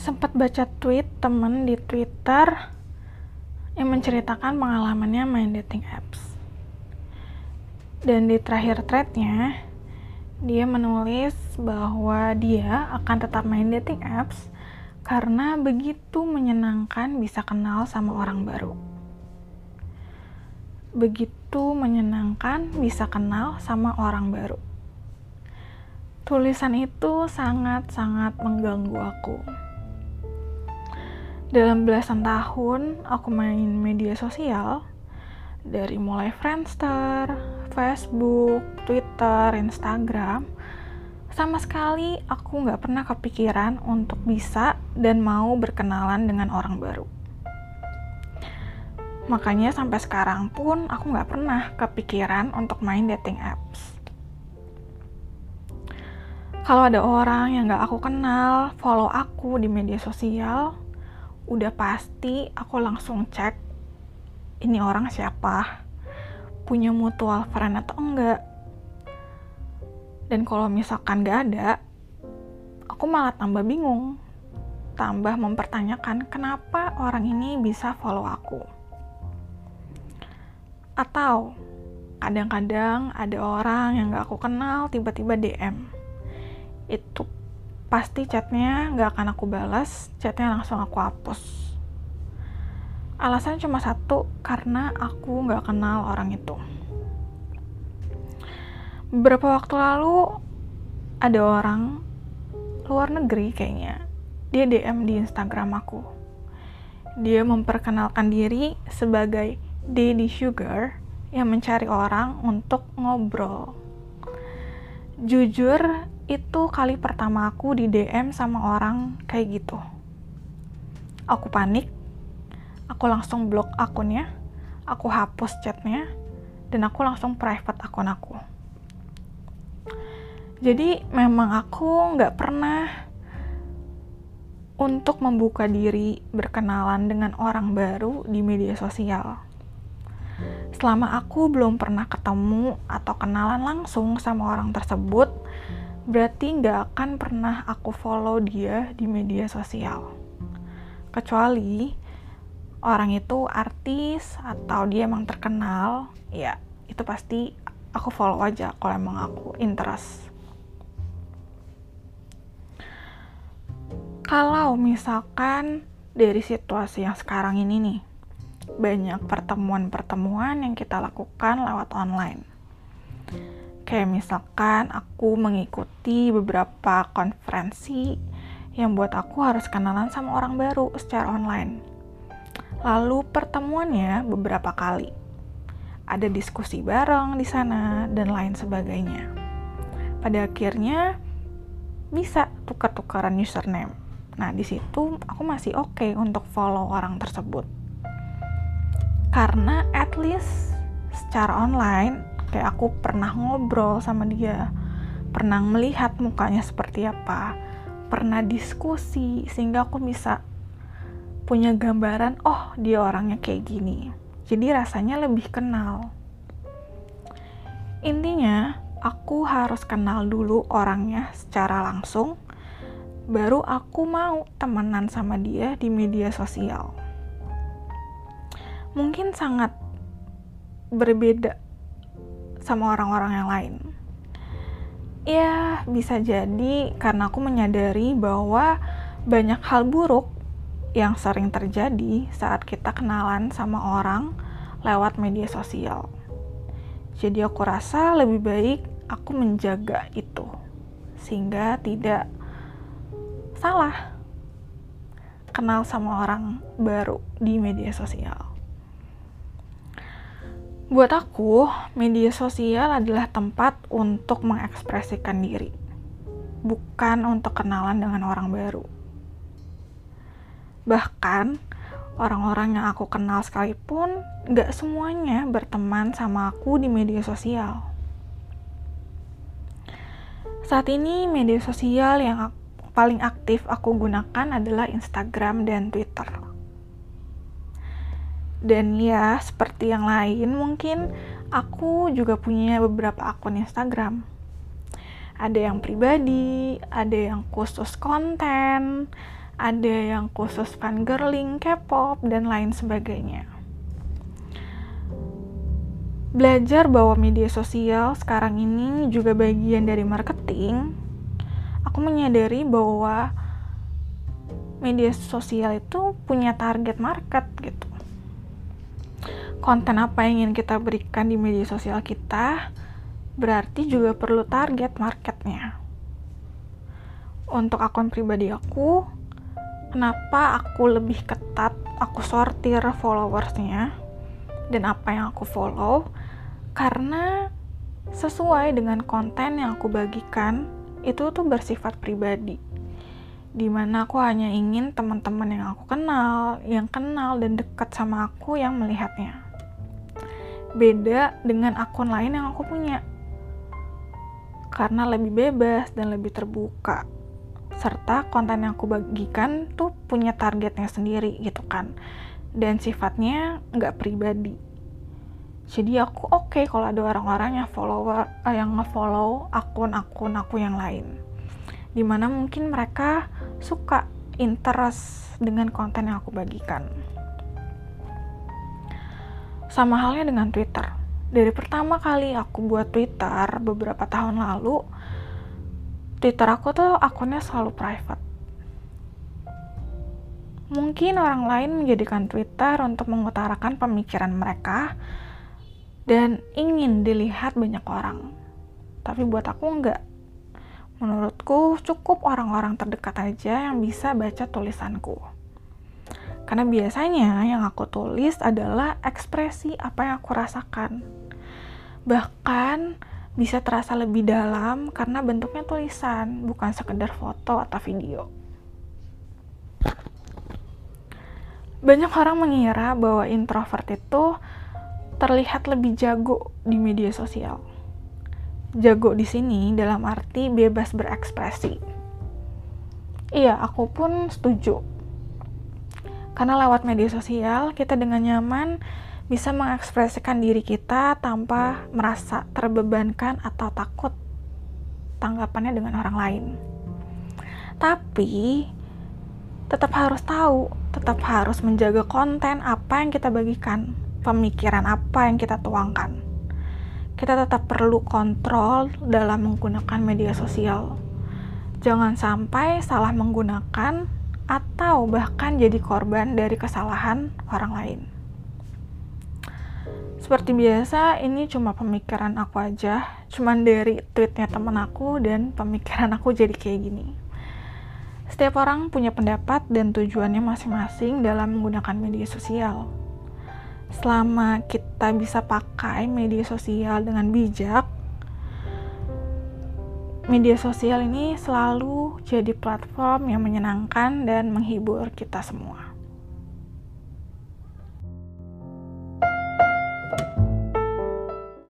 sempat baca tweet temen di Twitter yang menceritakan pengalamannya main dating apps. Dan di terakhir threadnya, dia menulis bahwa dia akan tetap main dating apps karena begitu menyenangkan bisa kenal sama orang baru. Begitu menyenangkan bisa kenal sama orang baru. Tulisan itu sangat-sangat mengganggu aku. Dalam belasan tahun aku main media sosial, dari mulai Friendster, Facebook, Twitter, Instagram, sama sekali aku nggak pernah kepikiran untuk bisa dan mau berkenalan dengan orang baru. Makanya sampai sekarang pun aku nggak pernah kepikiran untuk main dating apps. Kalau ada orang yang nggak aku kenal, follow aku di media sosial, udah pasti aku langsung cek ini orang siapa, punya mutual friend atau enggak. Dan kalau misalkan gak ada, aku malah tambah bingung, tambah mempertanyakan kenapa orang ini bisa follow aku. Atau kadang-kadang ada orang yang gak aku kenal tiba-tiba DM. Itu pasti chatnya nggak akan aku balas, chatnya langsung aku hapus. Alasan cuma satu, karena aku nggak kenal orang itu. Beberapa waktu lalu, ada orang luar negeri kayaknya, dia DM di Instagram aku. Dia memperkenalkan diri sebagai Daddy Sugar yang mencari orang untuk ngobrol. Jujur, itu kali pertama aku di DM sama orang kayak gitu. Aku panik, aku langsung blok akunnya, aku hapus chatnya, dan aku langsung private akun aku. Jadi memang aku nggak pernah untuk membuka diri berkenalan dengan orang baru di media sosial. Selama aku belum pernah ketemu atau kenalan langsung sama orang tersebut, berarti nggak akan pernah aku follow dia di media sosial. Kecuali orang itu artis atau dia emang terkenal, ya itu pasti aku follow aja kalau emang aku interest. Kalau misalkan dari situasi yang sekarang ini nih, banyak pertemuan-pertemuan yang kita lakukan lewat online Kayak misalkan aku mengikuti beberapa konferensi yang buat aku harus kenalan sama orang baru secara online. Lalu pertemuannya beberapa kali. Ada diskusi bareng di sana dan lain sebagainya. Pada akhirnya bisa tukar-tukaran username. Nah, di situ aku masih oke okay untuk follow orang tersebut. Karena at least secara online kayak aku pernah ngobrol sama dia pernah melihat mukanya seperti apa pernah diskusi sehingga aku bisa punya gambaran oh dia orangnya kayak gini. Jadi rasanya lebih kenal. Intinya aku harus kenal dulu orangnya secara langsung baru aku mau temenan sama dia di media sosial. Mungkin sangat berbeda sama orang-orang yang lain. Ya, bisa jadi karena aku menyadari bahwa banyak hal buruk yang sering terjadi saat kita kenalan sama orang lewat media sosial. Jadi aku rasa lebih baik aku menjaga itu sehingga tidak salah kenal sama orang baru di media sosial. Buat aku, media sosial adalah tempat untuk mengekspresikan diri, bukan untuk kenalan dengan orang baru. Bahkan, orang-orang yang aku kenal sekalipun gak semuanya berteman sama aku di media sosial. Saat ini, media sosial yang paling aktif aku gunakan adalah Instagram dan Twitter dan ya seperti yang lain mungkin aku juga punya beberapa akun Instagram ada yang pribadi ada yang khusus konten ada yang khusus fangirling, K-pop, dan lain sebagainya. Belajar bahwa media sosial sekarang ini juga bagian dari marketing, aku menyadari bahwa media sosial itu punya target market gitu. Konten apa yang ingin kita berikan di media sosial kita berarti juga perlu target marketnya. Untuk akun pribadi aku, kenapa aku lebih ketat, aku sortir followersnya dan apa yang aku follow, karena sesuai dengan konten yang aku bagikan itu tuh bersifat pribadi di mana aku hanya ingin teman-teman yang aku kenal, yang kenal dan dekat sama aku yang melihatnya. Beda dengan akun lain yang aku punya. Karena lebih bebas dan lebih terbuka. Serta konten yang aku bagikan tuh punya targetnya sendiri gitu kan. Dan sifatnya nggak pribadi. Jadi aku oke okay kalau ada orang-orang yang follower eh, yang nge-follow akun-akun aku yang lain di mana mungkin mereka suka interest dengan konten yang aku bagikan. Sama halnya dengan Twitter. Dari pertama kali aku buat Twitter beberapa tahun lalu, Twitter aku tuh akunnya selalu private. Mungkin orang lain menjadikan Twitter untuk mengutarakan pemikiran mereka dan ingin dilihat banyak orang. Tapi buat aku enggak Menurutku, cukup orang-orang terdekat aja yang bisa baca tulisanku. Karena biasanya yang aku tulis adalah ekspresi apa yang aku rasakan. Bahkan bisa terasa lebih dalam karena bentuknya tulisan, bukan sekedar foto atau video. Banyak orang mengira bahwa introvert itu terlihat lebih jago di media sosial jago di sini dalam arti bebas berekspresi. Iya, aku pun setuju. Karena lewat media sosial, kita dengan nyaman bisa mengekspresikan diri kita tanpa merasa terbebankan atau takut tanggapannya dengan orang lain. Tapi, tetap harus tahu, tetap harus menjaga konten apa yang kita bagikan, pemikiran apa yang kita tuangkan kita tetap perlu kontrol dalam menggunakan media sosial. Jangan sampai salah menggunakan atau bahkan jadi korban dari kesalahan orang lain. Seperti biasa, ini cuma pemikiran aku aja, cuman dari tweetnya temen aku dan pemikiran aku jadi kayak gini. Setiap orang punya pendapat dan tujuannya masing-masing dalam menggunakan media sosial selama kita bisa pakai media sosial dengan bijak, media sosial ini selalu jadi platform yang menyenangkan dan menghibur kita semua.